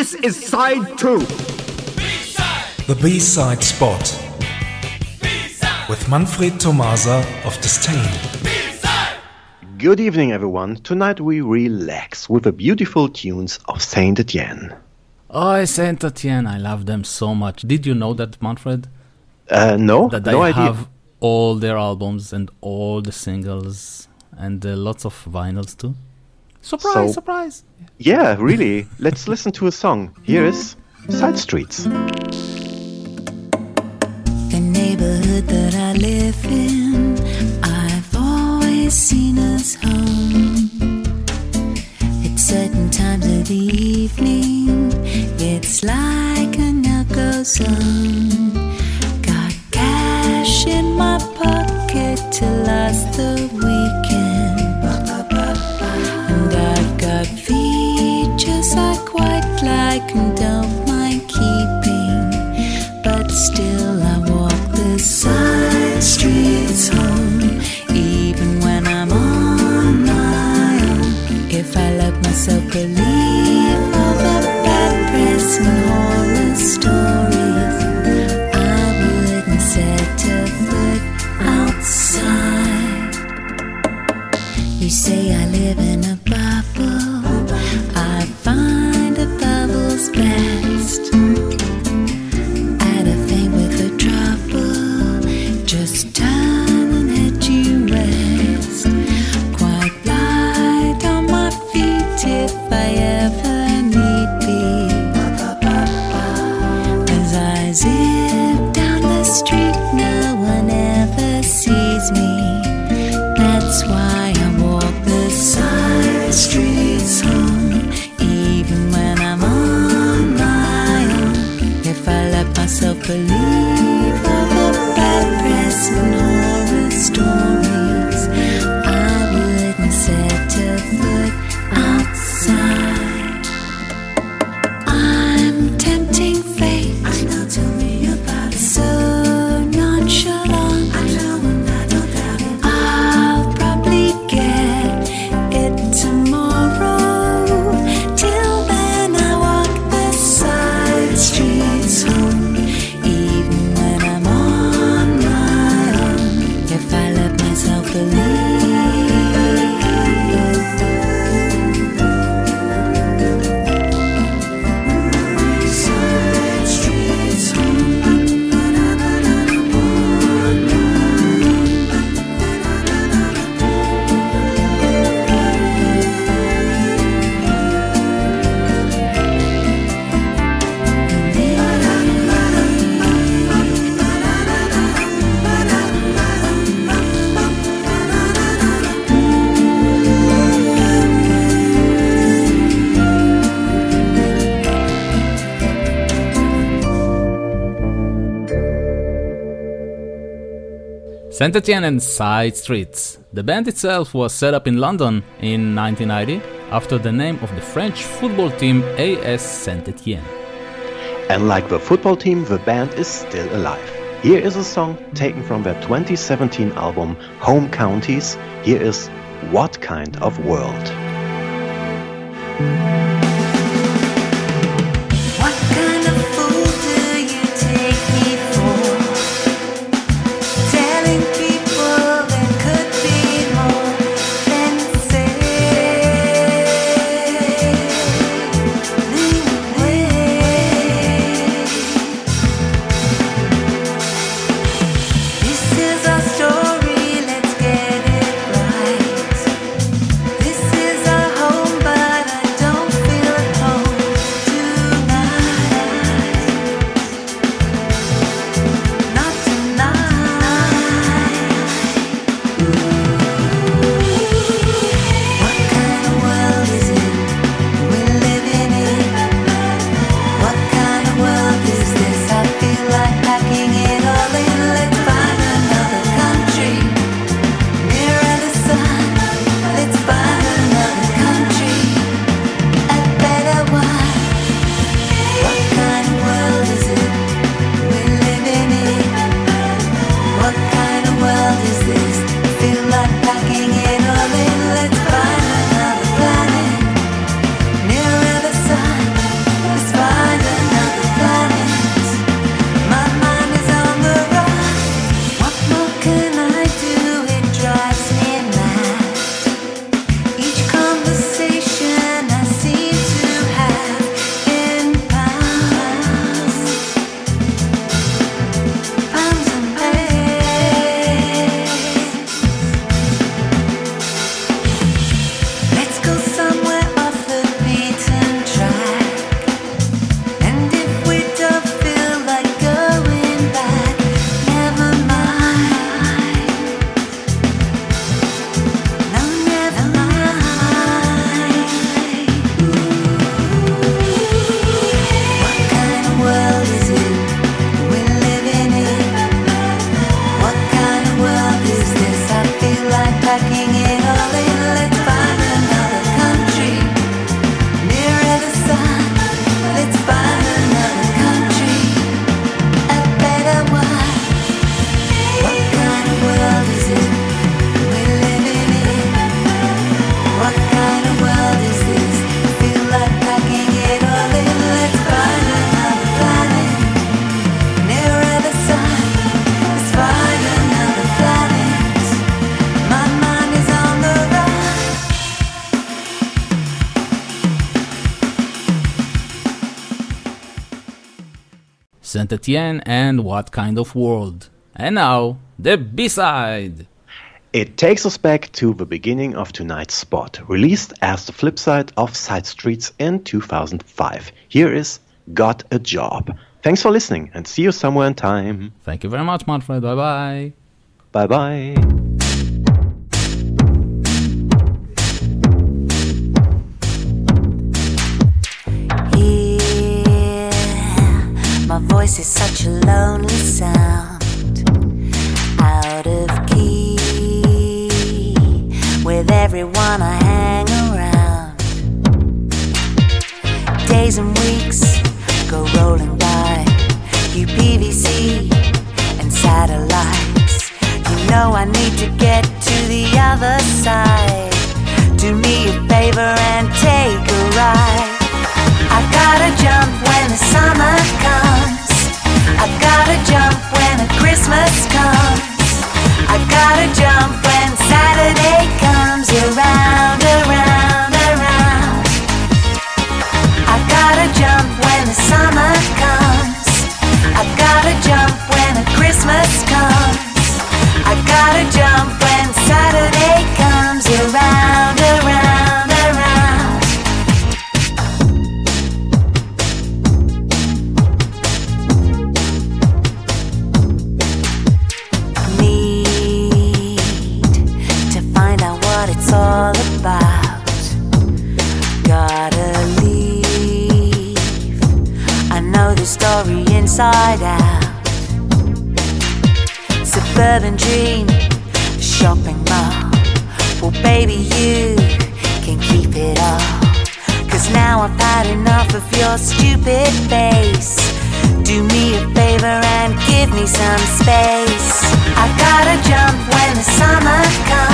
This is side two. The B-side spot with Manfred Tomasa of Disdain. Good evening, everyone. Tonight we relax with the beautiful tunes of Saint Etienne. Oh, Saint Etienne, I love them so much. Did you know that, Manfred? Uh, no, That no I idea. have all their albums and all the singles and uh, lots of vinyls too. Surprise, So- surprise. Yeah, really. Let's listen to a song. Here is Side Streets. The neighborhood that I live in, I've always seen as home. At certain times of the evening, it's like a no-go zone. Got cash in my myself believe myself Saint Etienne and Side Streets. The band itself was set up in London in 1990 after the name of the French football team AS Saint Etienne. And like the football team, the band is still alive. Here is a song taken from their 2017 album Home Counties. Here is What Kind of World? Saint Etienne and What Kind of World. And now, the B-side! It takes us back to the beginning of tonight's spot, released as the flip side of Side Streets in 2005. Here is Got a Job. Thanks for listening and see you somewhere in time. Thank you very much, Manfred. Bye bye. Bye bye. Days and weeks go rolling by, UPVC and satellites. You know I need to get to the other side. Do me a favor and Suburban dream, shopping mall. Well, baby, you can keep it all. Cause now I've had enough of your stupid face. Do me a favor and give me some space. I gotta jump when the summer comes.